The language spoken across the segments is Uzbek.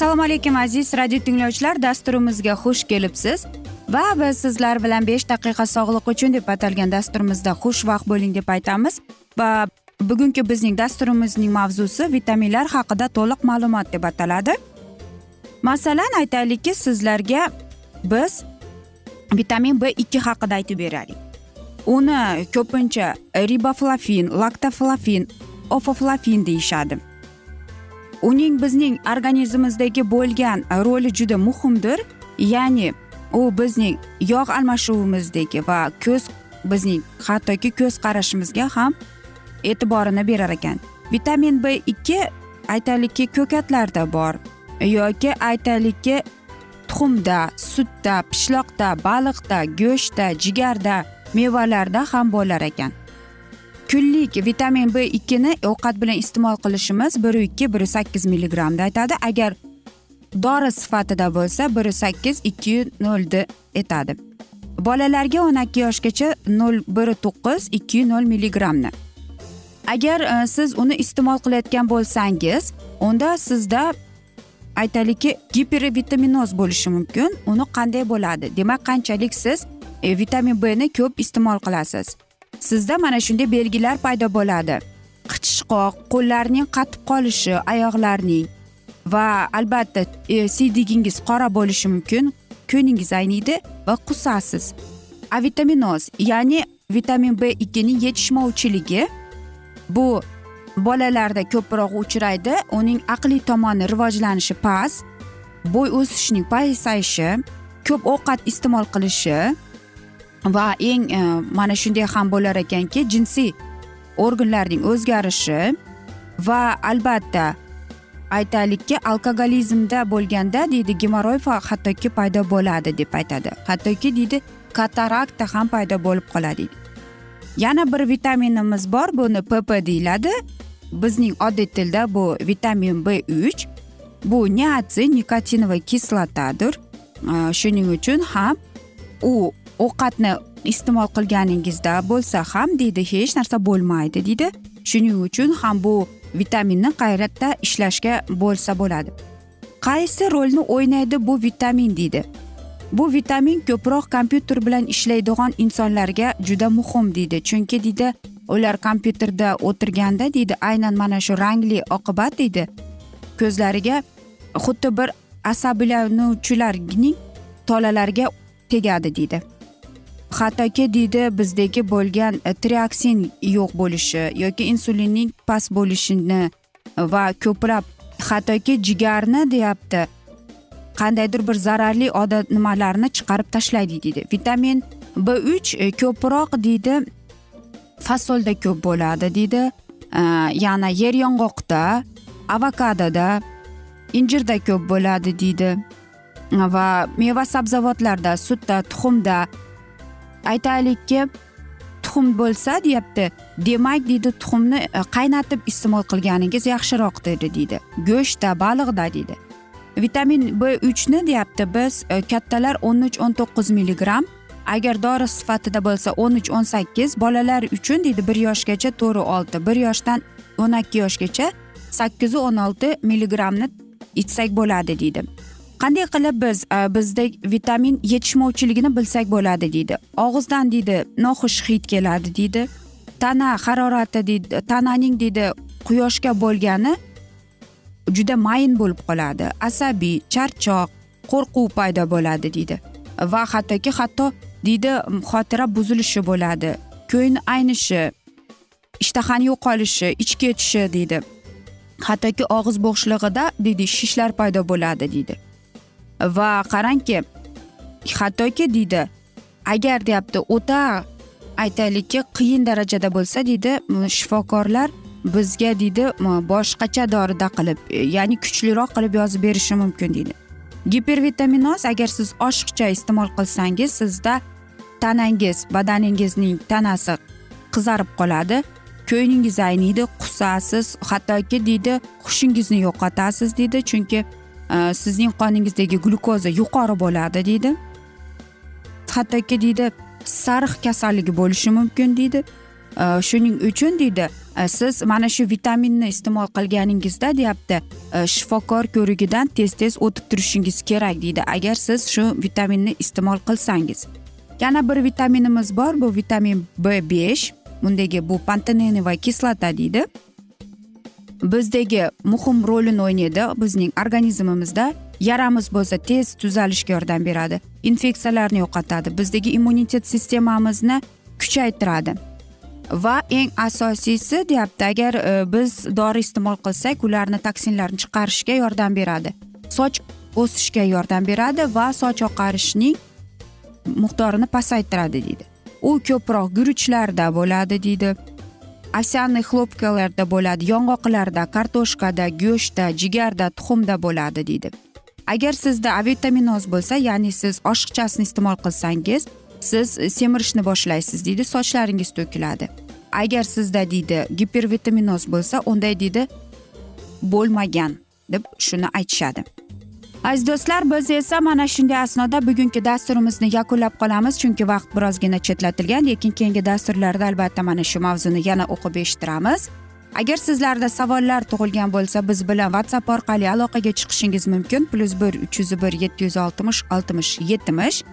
assalomu alaykum aziz radio tinglovchilar. Dasturimizga xush kelibsiz. Va biz sizlar bilan besh daqiqa sog'liq uchun deb atalgan dasturimizda xushvaqt bo'ling deb aytamiz. Va bugungi bizning dasturimizning mavzusi vitaminlar haqida to'liq ma'lumot deb ataladi. Masalan aytaylikki sizlarga biz vitamin b ikki haqida aytib beraylik. Uni ko'pincha riboflavin laktoflavin ofoflavin deyishadi. Uning bizning organizmimizdagi bo'lgan roli juda muhimdir. Ya'ni u bizning yog' almashuvimizdagi va ko'z bizning hattoki ko'z qarashimizga ham e'tiborini berar ekan. Vitamin b ikki aytaylikki ko'katlarda bor yoki aytaylikki tuxumda sutda pishloqda baliqda go'shtda jigarda mevalarda ham bo'lar ekan. Kunlik vitamin b ikkini ovqat bilan iste'mol qilishimiz bir ikki bir sakkiz milligrammda aytadi. Agar dori sifatida bo'lsa bir sakkiz ikki nolni aytadi bolalarga o'n ikki yoshgacha nol bir to'qqiz ikki nol milligrammni. Agar e, siz uni iste'mol qilayotgan bo'lsangiz unda sizda aytaylikki gipervitaminoz bo'lishi mumkin. Uni qanday bo'ladi? Demak qanchalik siz e, vitamin b ni ko'p iste'mol qilasiz? Sizda mana shunday belgilar paydo bo'ladi. Qichishqoq qo'llarning qatib qolishi oyoqlarning va albatta e, siydigingiz qora bo'lishi mumkin. Ko'ningiz ayniydi va qusasiz. Avitaminoz ya'ni vitamin b ikkining yetishmovchiligi. Bu bolalarda ko'proq uchraydi uning aqliy tomoni rivojlanishi past bo'y o'sishining pasayishi ko'p ovqat iste'mol qilishi va eng e, mana shunday ham bo'lar ekanki jinsiy organlarning o'zgarishi va albatta aytaylikki alkogolizmda bo'lganda deydi gemoroy hattoki paydo bo'ladi deb aytadi. Hattoki deydi katarakta ham paydo bo'lib qoladi. Yana bir vitaminimiz bor buni pp deyiladi. Bizning oddiy tilda bu vitamin b uch bu niatsin nikotinovый kislotadir э, shuning uchun ham u ovqatni iste'mol qilganingizda bo'lsa ham deydi hech narsa bo'lmaydi deydi. Shuning uchun ham bu vitaminni qayerda ishlashga bo'lsa bo'ladi. Qaysi rolni o'ynaydi bu vitamin deydi. Bu vitamin ko'proq kompyuter bilan ishlaydigan insonlarga juda muhim deydi. Chunki deydi ular kompyuterda o'tirganda deydi aynan mana shu rangli oqibat deydi. Ko'zlariga xuddi bir asablanuvchilarning tolalariga tegadi deydi. Hattoki deydi bizdagi bo'lgan e, triaksin yo'q bo'lishi yoki insulinning past bo'lishini va ko'plab hattoki jigarni deyapti qandaydir bir zararli odat nimalarni chiqarib tashlaydi deydi. Vitamin b uch e, ko'proq deydi fasolda ko'p bo'ladi deydi. Yana yer yong'oqda avokadoda injirda ko'p bo'ladi deydi. Va meva sabzavotlarda sutda tuxumda. Aytaylikki tuxum bo'lsa deyapti. Demak deydi tuxumni e, qaynatib iste'mol qilganingiz yaxshiroq dedi deydi. Go'shtda baliqda deydi. Vitamin b uchni deyapti biz e, kattalar o'n uch o'n to'qqiz milligramm agar dori sifatida bo'lsa o'n uch o'n sakkiz bolalar uchun deydi bir yoshgacha to'rt olti bir yoshdan o'n ikki yoshgacha sakkizu o'n olti milligrammni ichsak bo'ladi deydi. Qanday qilib biz e, bizda vitamin yetishmovchiligini bilsak bo'ladi deydi. Og'izdan deydi noxush hid keladi deydi. Tana harorati deydi tananing deydi quyoshga bo'lgani juda mayin bo'lib qoladi. Asabiy charchoq qo'rquv paydo bo'ladi deydi. Va hattoki hatto deydi xotira buzilishi bo'ladi. Ko'ngil aynishi ishtahani yo'qolishi ich ketishi deydi. Hattoki og'iz bo'shlig'ida deydi shishlar paydo bo'ladi deydi. Va qarangki hattoki deydi agar deyapti o'ta aytaylikki qiyin darajada bo'lsa deydi shifokorlar bizga deydi boshqacha dorida qilib ya'ni kuchliroq qilib yozib berishi mumkin deydi. Gipervitaminoz agar siz oshiqcha iste'mol qilsangiz sizda tanangiz badaningizning tanasi qizarib qoladi ko'nglingiz ayniydi qusasiz hattoki deydi hushingizni yo'qotasiz deydi chunki e, sizning qoningizdagi glyukoza yuqori bo'ladi deydi. Hattoki deydi sariq kasalligi bo'lishi mumkin deydi. Э, shuning uchun deydi э, siz mana shu vitaminni iste'mol qilganingizda deyapti. Э, shifokor ko'rigidan tez tez o'tib turishingiz kerak deydi. Agar siz shu vitaminni iste'mol qilsangiz. Yana bir vitaminimiz bor bu vitamin b besh. Bundagi bu panteneniy kislota deydi. Bizdagi muhim rolini o'ynaydi. Bizning organizmimizda yaramiz bo'lsa tez tuzalishga yordam beradi. Infeksiyalarni yo'qotadi. Bizdagi immunitet sistemamizni kuchaytiradi. Va eng asosiysi deyapti agar e, biz dori iste'mol qilsak ularni toksinlarni chiqarishga yordam beradi. Soch o'sishga yordam beradi va soch oqarishning miqdorini pasaytiradi deydi. U ko'proq guruchlarda bo'ladi deydi. Ovsyaniy хлопкаlarda bo'ladi yong'oqlarda kartoshkada go'shtda jigarda tuxumda bo'ladi deydi. Agar sizda avitaminoz bo'lsa ya'ni siz oshiqchasini iste'mol qilsangiz siz semirishni boshlaysiz deydi sochlaringiz to'kiladi. Agar sizda deydi gipervitaminoz bo'lsa unday deydi bo'lmagan deb shuni aytishadi. Aziz do'stlar biz esa mana shunday asnoda bugungi dasturimizni yakunlab qolamiz chunki vaqt birozgina chetlatilgan lekin keyingi dasturlarda albatta mana shu mavzuni yana o'qib eshittiramiz. Agar sizlarda savollar tug'ilgan bo'lsa biz bilan whatsapp orqali aloqaga chiqishingiz mumkin plyus bir uch yuz bir yetti yuz oltmish oltmish yetmish.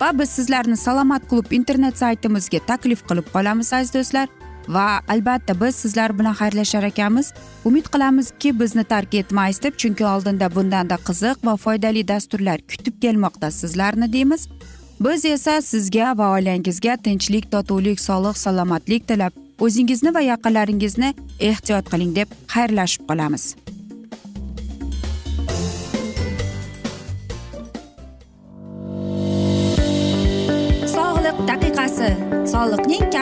Va biz sizlarni salomat klub internet saytimizga taklif qilib qolamiz aziz do'stlar. Va albatta biz sizlar bilan xayrlashar ekanmiz. Umid qilamizki bizni tark etmaysiz deb chunki oldinda bundanda qiziq va foydali dasturlar kutib kelmoqda sizlarni deymiz. Biz esa sizga va oilangizga tinchlik totuvlik sog'lik salomatlik tilab o'zingizni va yaqinlaringizni ehtiyot qiling deb xayrlashib qolamiz.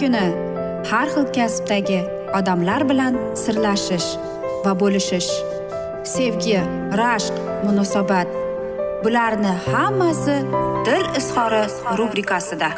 Kuni har xil kasbdagi odamlar bilan sirlashish va bo'lishish sevgi rashq munosabat bularni hammasi dil izhori rubrikasida.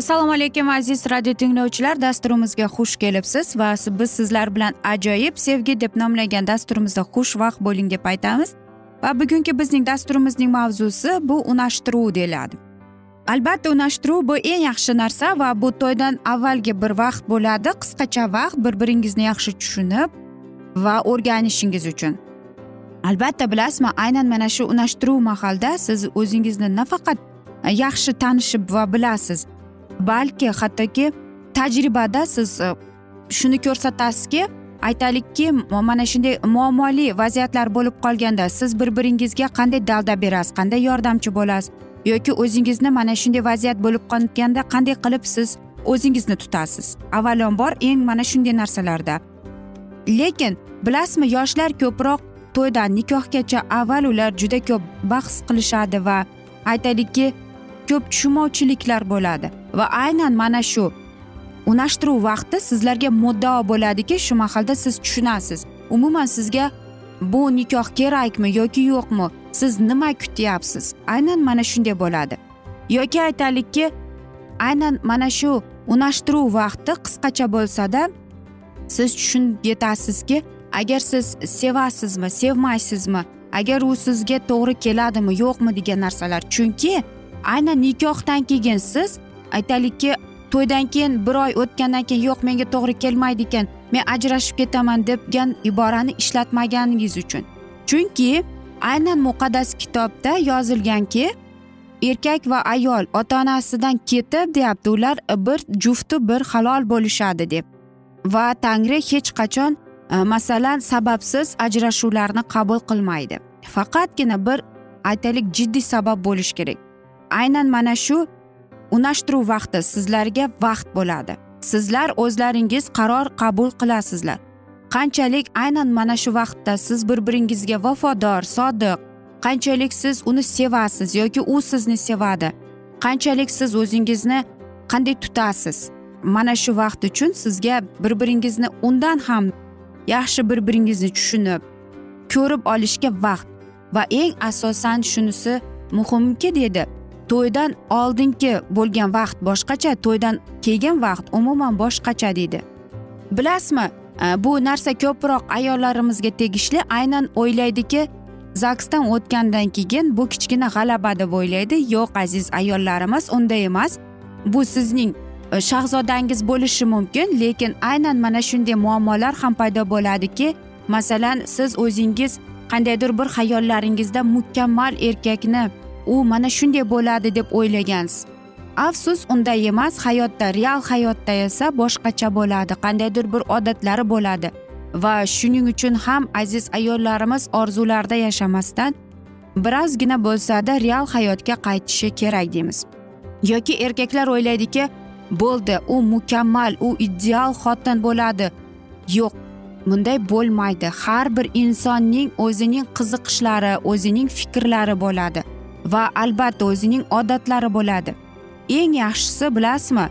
Assalomu alaykum aziz radio tinglovchilar. Dasturimizga xush kelibsiz va biz sizlar bilan ajoyib sevgi deb nomlagan dasturimizda xushvaqt bo'ling deb aytamiz. Va bugungi bizning dasturimizning mavzusi bu unashtiruv deyiladi. Albatta unashtiruv bu eng yaxshi narsa va bu to'ydan avvalgi bir vaqt bo'ladi. Qisqacha vaqt bir biringizni yaxshi tushunib va o'rganishingiz uchun. Albatta bilasizmi aynan mana shu unashtiruv mahalda siz o'zingizni nafaqat e, yaxshi tanishib va bilasiz. Balki hattoki tajribada siz e, shuni ko'rsatasizki aytaylikki mana shunday muammoli vaziyatlar bo'lib qolganda siz bir biringizga qanday dalda berasiz qanday yordamchi bo'lasiz? Yoki o'zingizni mana shunday vaziyat bo'lib qolganda qanday qilib siz o'zingizni tutasiz? Avvalambor eng mana shunday narsalarda. Lekin bilasizmi yoshlar ko'proq to'ydan nikohgacha avval ular juda ko'p bahs qilishadi va aytaylikki ko'p tushunmovchiliklar bo'ladi. Va aynan mana shu unashtiruv vaqti sizlarga muddao bo'ladiki shu mahalda siz tushunasiz. Umuman sizga bu nikoh kerakmi yoki yo'qmi siz nima kutyapsiz? Aynan mana shunday bo'ladi. Yoki aytaylikki aynan mana shu unashtiruv vaqti qisqacha bo'lsada siz tushunib yetasizki agar siz sevasizmi sevmaysizmi agar u sizga to'g'ri keladimi yo'qmi degan narsalar. Chunki aynan nikohdan keyin siz aytaylikki to'ydan keyin bir oy o'tgandan keyin yo'q menga to'g'ri kelmaydi ekan men ajrashib ketaman degan iborani ishlatmaganingiz uchun. Chunki aynan muqaddas kitobda yozilganki erkak va ayol ota onasidan ketib deyapti. Ular bir jufti bir halol bo'lishadi deb. Va tangri hech qachon e, masalan sababsiz ajrashuvlarni qabul qilmaydi. Faqatgina bir aytaylik jiddiy sabab bo'lishi kerak. Aynan mana shu unashtiruv vaqti sizlarga vaqt bo'ladi. Sizlar o'zlaringiz qaror qabul qilasizlar. Qanchalik aynan mana shu vaqtda siz bir biringizga vafodor sodiq qanchalik siz uni sevasiz yoki u sizni sevadi? Qanchalik siz o'zingizni qanday tutasiz? Mana shu vaqt uchun sizga bir biringizni undan ham yaxshi bir biringizni tushunib ko'rib olishga vaqt va eng asosan shunisi muhimki dedi. To'ydan oldingi bo'lgan vaqt boshqacha to'ydan keyin vaqt umuman boshqacha deydi. Bilasizmi e, bu narsa ko'proq ayollarimizga tegishli aynan o'ylaydiki zagsdan o'tgandan keyin bu kichkina g'alaba deb o'ylaydi. Yo'q aziz ayollarimiz unday emas. Bu sizning e, shahzodangiz bo'lishi mumkin lekin aynan mana shunday muammolar ham paydo bo'ladiki. Masalan siz o'zingiz qandaydir bir xayollaringizda mukammal erkakni u mana shunday bo'ladi deb o'ylagansiz. Afsus unday emas hayotda real hayotda esa boshqacha bo'ladi qandaydir bir odatlari bo'ladi. Va shuning uchun ham aziz ayollarimiz orzularda yashamasdan birozgina bo'lsada real hayotga qaytishi kerak deymiz. Yoki erkaklar o'ylaydiki bo'ldi u mukammal u ideal xotin bo'ladi. Yo'q bunday bo'lmaydi. Har bir insonning o'zining qiziqishlari o'zining fikrlari bo'ladi. Va albatta o'zining odatlari bo'ladi. Eng yaxshisi bilasizmi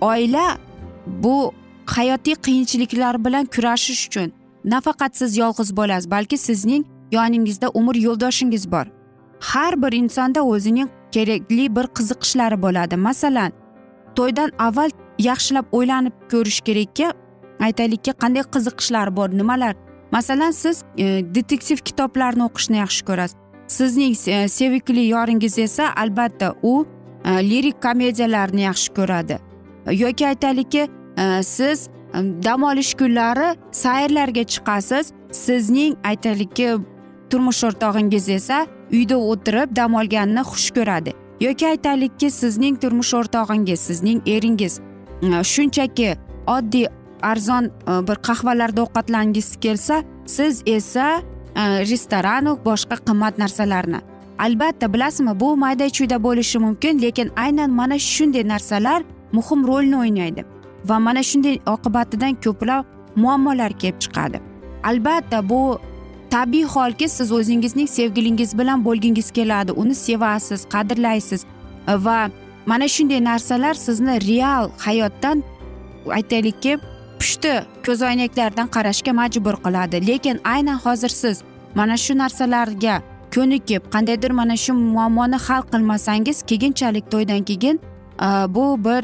oila bu hayotiy qiyinchiliklar bilan kurashish uchun. Nafaqat siz yolg'iz bo'lasiz balki sizning yoningizda umr yo'ldoshingiz bor. Har bir insonda o'zining kerakli bir qiziqishlari bo'ladi. Masalan to'ydan avval yaxshilab o'ylanib ko'rish kerakki aytaylikki qanday qiziqishlar bor nimalar? Masalan siz e, detektiv kitoblarni o'qishni yaxshi ko'rasiz. Sizning e, sevikli yoringiz esa albatta u e, lirik komediyalarni yaxshi ko'radi. Yoki aytaylikki e, siz dam olish kunlari sayrlarga chiqasiz. Sizning aytaylikki turmush o'rtog'ingiz esa uyda o'tirib dam olganni xush ko'radi. Yoki aytaylikki sizning turmush o'rtog'ingiz sizning eringiz shunchaki oddiy arzon bir qahvalarda ovqatlangisi kelsa siz esa e, restoranu boshqa qimmat narsalarni albatta bilasizmi bu mayda chuyda bo'lishi mumkin lekin aynan mana shunday narsalar muhim rolni o'ynaydi va mana shunday oqibatidan ko'plab muammolar kelib chiqadi albatta bu tabiiy holki siz o'zingizning sevgilingiz bilan bo'lgingiz keladi uni sevasiz qadrlaysiz va mana shunday narsalar sizni real hayotdan aytaylikki pushti ko'zoynaklardan qarashga majbur qiladi. Lekin aynan hozir siz mana shu narsalarga ko'nikib qandaydir mana shu muammoni hal qilmasangiz keyinchalik to'ydan keyin e, bu bir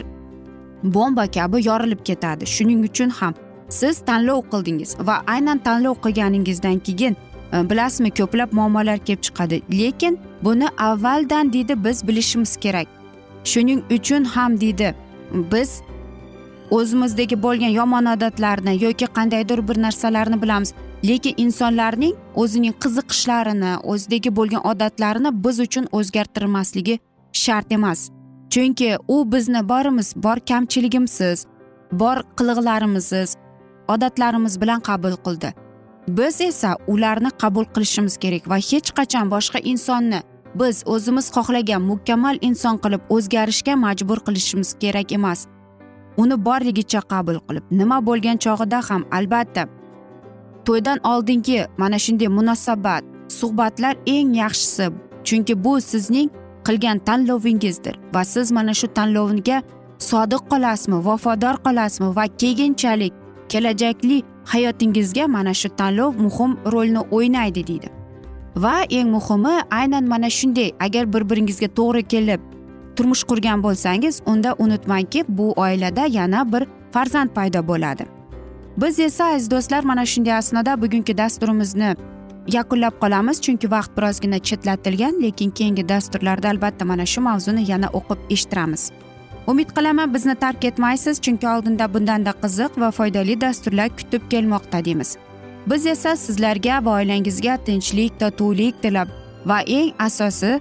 bomba kabi yorilib ketadi. Shuning uchun ham siz tanlov qildingiz va aynan tanlov qilganingizdan keyin e, bilasizmi ko'plab muammolar kelib chiqadi. Lekin buni avvaldan deydi biz bilishimiz kerak. Shuning uchun ham deydi biz o'zimizdagi bo'lgan yomon odatlarni yoki qandaydir bir narsalarni bilamiz. Lekin insonlarning o'zining qiziqishlarini o'zidagi bo'lgan odatlarini biz uchun o'zgartirmasligi shart emas. Chunki u bizni borimiz bor kamchiligimsiz bor qiliqlarimizsiz odatlarimiz bilan qabul qildi. Biz esa ularni qabul qilishimiz kerak va hech qachon boshqa insonni biz o'zimiz xohlagan mukammal inson qilib o'zgarishga majbur qilishimiz kerak emas. Uni borligicha qabul qilib nima bo'lgan chog'ida ham albatta. To'ydan oldingi mana shunday munosabat suhbatlar eng yaxshisi chunki bu sizning qilgan tanlovingizdir va siz mana shu tanlovga sodiq qolasizmi vafodor qolasizmi va keyinchalik kelajakli hayotingizga mana shu tanlov muhim rolni o'ynaydi deydi. Va eng muhimi aynan mana shunday agar bir biringizga to'g'ri kelib turmush qurgan bo'lsangiz unda unutmangki bu oilada yana bir farzand paydo bo'ladi. Biz esa aziz do'stlar mana shunday asnoda bugungi dasturimizni yakunlab qolamiz chunki vaqt birozgina chetlatilgan lekin keyingi dasturlarda albatta mana shu mavzuni yana o'qib eshittiramiz. Umid qilaman bizni tark etmaysiz chunki oldinda bundanda qiziq va foydali dasturlar kutib kelmoqda deymiz. Biz esa sizlarga va oilangizga tinchlik totuvlik tilab va eng asosi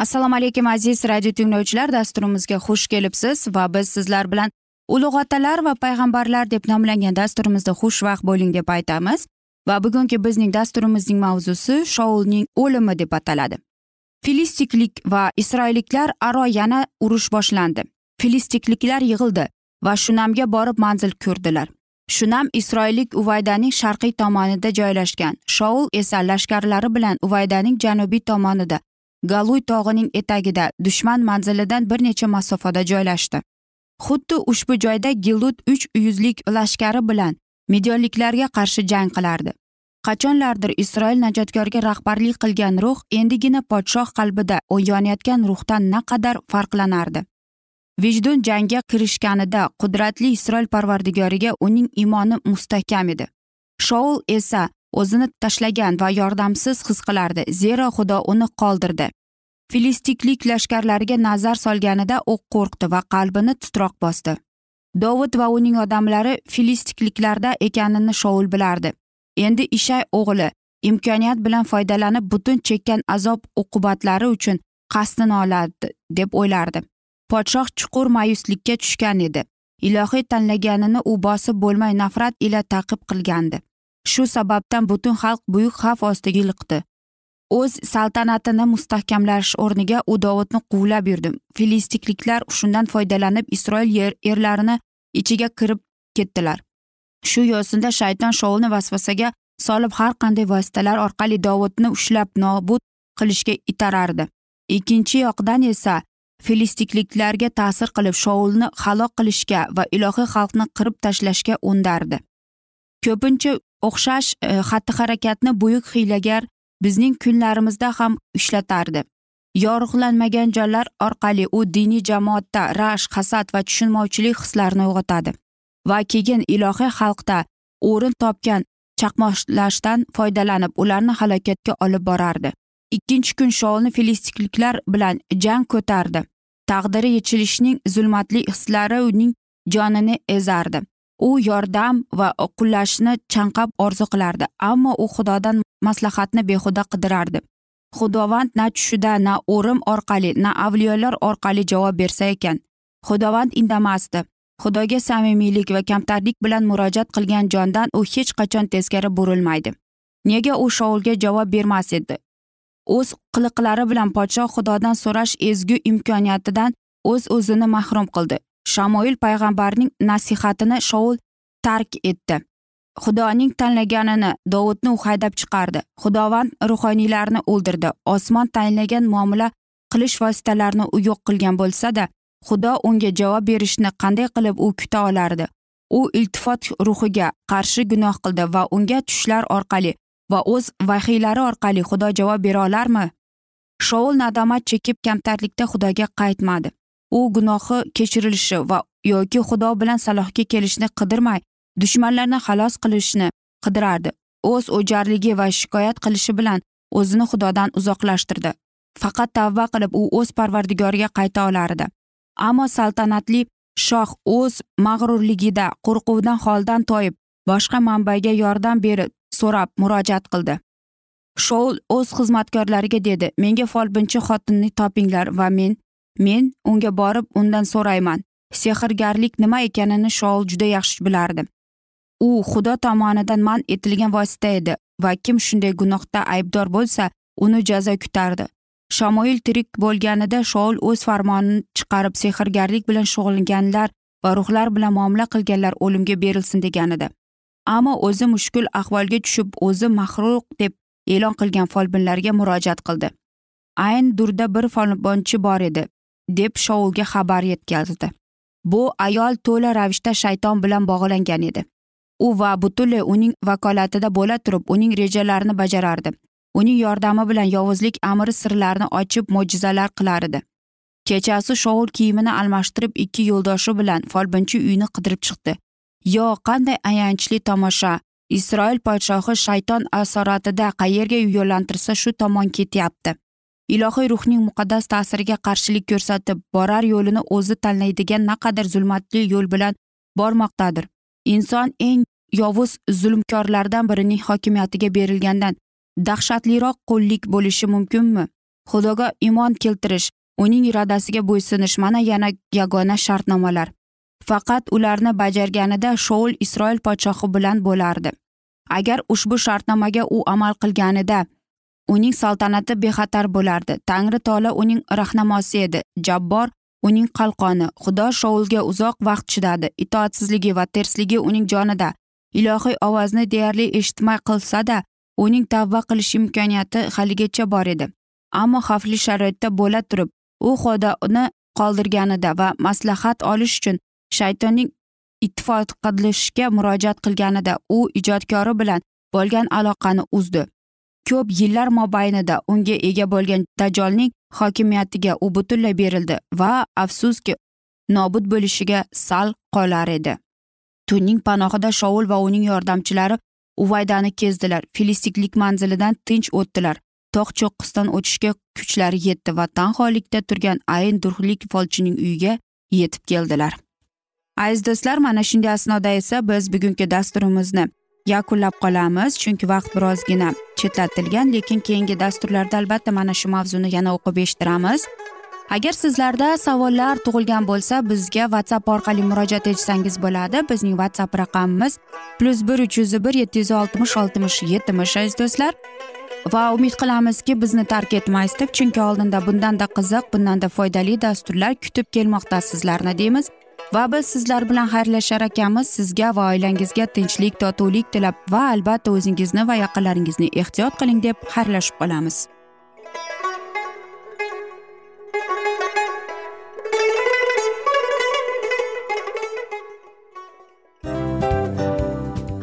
Assalomu alaykum aziz radio tinglovchilar. Dasturimizga xush kelibsiz va biz sizlar bilan ulug' otalar va payg'ambarlar deb nomlangan dasturimizda xushvaqt bo'ling deb aytamiz. Va bugungi bizning dasturimizning mavzusi shoulning o'limi deb ataladi. Filistiklik va isroilliklar aro yana urush boshlandi. Filistikliklar yig'ildi va shunamga borib manzil ko'rdilar. Shunam isroillik uvaydaning sharqiy tomonida joylashgan. Shoul esa lashkarlari bilan uvaydaning janubiy tomonida galuy tog'ining etagida dushman manzilidan bir necha masofada joylashdi. Xuddi ushbu joyda gilut uch yuzlik lashkari bilan midyonliklarga qarshi jang qilardi. Qachonlardir isroil najotkorga rahbarlik qilgan ruh endigina podshoh qalbida yonayotgan ruhdan naqadar farqlanardi. Vijdon jangga kirishganida qudratli isroil parvardigoriga uning imoni mustahkam edi. Shoul esa o'zini tashlagan va yordamsiz his qilardi zero xudo uni qoldirdi. Filistiklik lashkarlariga nazar solganida u qo'rqdi va qalbini titroq bosdi. Dovud va uning odamlari filistikliklarda ekanini shoul bilardi. Endi ishay o'g'li imkoniyat bilan foydalanib butun chekkan azob uqubatlari uchun qasdini oladi deb o'ylardi. Podshoh chuqur mayuslikka tushgan edi. Ilohiy tanlaganini u bosib bo'lmay nafrat ila taqib qilgandi. Shu sababdan butun xalq buyuk xavf ostiga liqdi. O'z saltanatini mustahkamlash o'rniga u dovudni quvlab yurdi. Filistikliklar shundan foydalanib isroil yer erlarini ichiga kirib ketdilar. Shu yo'sinda shayton shoulni vasvasaga solib har qanday vositalar orqali dovudni ushlab nobud qilishga itarardi. Ikkinchi yoqdan esa filistikliklarga ta'sir qilib shoulni halok qilishga va ilohiy xalqni qirib tashlashga undardi. Ko'pincha o'xshash e, xatti harakatni buyuk hiylagar bizning kunlarimizda ham ishlatardi yorug'lanmagan jonlar orqali u diniy jamoatda rash hasad va tushunmovchilik hislarini uyg'otadi va keyin ilohiy xalqda o'rin topgan chaqmoqlashdan foydalanib ularni halokatga olib borardi. Ikkinchi kun shoulni filistikliklar bilan jang ko'tardi. Taqdiri yechilishning zulmatli hislari uning jonini ezardi. U yordam va qullashni chanqab orzu qilardi ammo u xudodan maslahatni behuda qidirardi. Xudovand na tushida na o'rim orqali na avliyolar orqali javob bersa ekan. Xudovand indamasdi. Xudoga samimiylik va kamtarlik bilan murojaat qilgan jondan u hech qachon teskari burilmaydi. Nega u shoulga javob bermas edi? O'z qiliqlari bilan podshoh xudodan so'rash ezgu imkoniyatidan o'z o'zini mahrum qildi. Shamoil payg'ambarning nasihatini shoul tark etdi. Xudoning tanlaganini dovudni u haydab chiqardi. Xudovand ruhoniylarni o'ldirdi. Osmon tanlagan muomala qilish vositalarini u yo'q qilgan bo'lsada xudo unga javob berishni qanday qilib u kuta olardi? U iltifot ruhiga qarshi gunoh qildi va unga tushlar orqali va o'z vahiylari orqali xudo javob bera olarmi? Shoul nadomat chekib kamtarlikda xudoga qaytmadi. U gunohi kechirilishi va yoki xudo bilan salohga kelishni qidirmay dushmanlarni xalos qilishni qidirardi. O'z o'jarligi va shikoyat qilishi bilan o'zini xudodan uzoqlashtirdi. Faqat tavba qilib u o'z parvardigoriga qayta olardi. Ammo saltanatli shoh o'z mag'rurligida qo'rquvdan holdan toyib boshqa manbaga yordam berib so'rab murojaat qildi. Shoul o'z xizmatkorlariga dedi menga folbinchi xotinni topinglar va men men unga borib undan so'rayman sehrgarlik nima ekanini shoul juda yaxshi bilardi. U xudo tomonidan man etilgan vosita edi va kim shunday gunohda aybdor bo'lsa uni jazo kutardi. Shamoil tirik bo'lganida shoul o'z farmonini chiqarib sehrgarlik bilan shug'ullanganlar va ruhlar bilan muomala qilganlar o'limga berilsin degan edi ammo o'zi mushkul ahvolga tushib o'zi mahruq deb e'lon qilgan folbinlarga murojaat qildi. Ayn durda bir folbonchi bor edi. Deb shoulga xabar yetkazdi. Bu ayol to'la ravishda shayton bilan bog'langan edi. U va butunlay uning vakolatida bo'la turib uning rejalarini bajarardi. Uning yordami bilan yovuzlik amri sirlarini ochib mo'jizalar qilar edi. Kechasi shoul kiyimini almashtirib ikki yo'ldoshi bilan folbinchi uyni qidirib chiqdi. Yo qanday ayanchli tomosha! Isroil podshohi shayton asoratida qayerga yo'llantirsa shu tomon ketyapti. Ilohiy ruhning muqaddas ta'siriga qarshilik ko'rsatib borar yo'lini o'zi tanlaydigan naqadar zulmatli yo'l bilan bormoqdadir. Inson eng yovuz zulmkorlardan birining hokimiyatiga berilgandan dahshatliroq qullik bo'lishi mumkinmi? Xudoga iymon keltirish uning irodasiga bo'ysunish mana yana yagona shartnomalar. Faqat ularni bajarganida shoul isroil podshohi bilan bo'lardi. Agar ushbu shartnomaga u amal qilganida uning saltanati bexatar bo'lardi. Tangri tola uning rahnamosi edi. Jabbor uning qalqoni xudo shoulga uzoq vaqt chidadi. Itoatsizligi va tersligi uning jonida. Ilohiy ovozni deyarli eshitmay qilsada uning tavba qilish imkoniyati haligacha bor edi. Ammo xavfli sharoitda bo'la turib u xudoni qoldirganida va maslahat olish uchun shaytonning ittifoq qilishga murojaat qilganida u ijodkori bilan bo'lgan aloqani uzdi. Ko'p yillar mobaynida unga ega bo'lgan dajolning hokimiyatiga u butunlay berildi va afsuski nobud bo'lishiga sal qolar edi. Tunning panohida shovul va uning yordamchilari uvaydani kezdilar filistiklik manzilidan tinch o'tdilar. Tog' cho'qqisidan o'tishga kuchlari yetdi va tanholikda turgan ayn durhlik folchining uyiga yetib keldilar. Aziz do'stlar mana shunday asnoda esa biz bugungi dasturimizni yakunlab qolamiz chunki vaqt birozgina. Chetlatilgan lekin keyingi dasturlarda albatta mana shu mavzuni yana o'qib eshittiramiz. Agar sizlarda savollar tug'ilgan bo'lsa bizga whatsapp orqali murojaat etsangiz bo'ladi. Bizning whatsapp raqamimiz plyus bir uch yuz bir yetti yuz oltmish oltmish yetmish aziz do'stlar. Va umid qilamizki bizni tark etmaysiz deb chunki oldinda bundanda qiziq bundanda foydali dasturlar kutib kelmoqda sizlarni deymiz. Va biz sizlar bilan xayrlashar ekanmiz. Sizga va oilangizga tinchlik totuvlik tilab va albatta o'zingizni va yaqinlaringizni ehtiyot qiling deb xayrlashib qolamiz.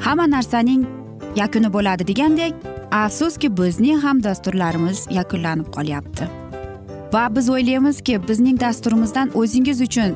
Hamma narsaning yakuni bo'ladi degandek afsuski bizning ham dasturlarimiz yakunlanib qolyapti. Va biz o'ylaymizki bizning dasturimizdan o'zingiz uchun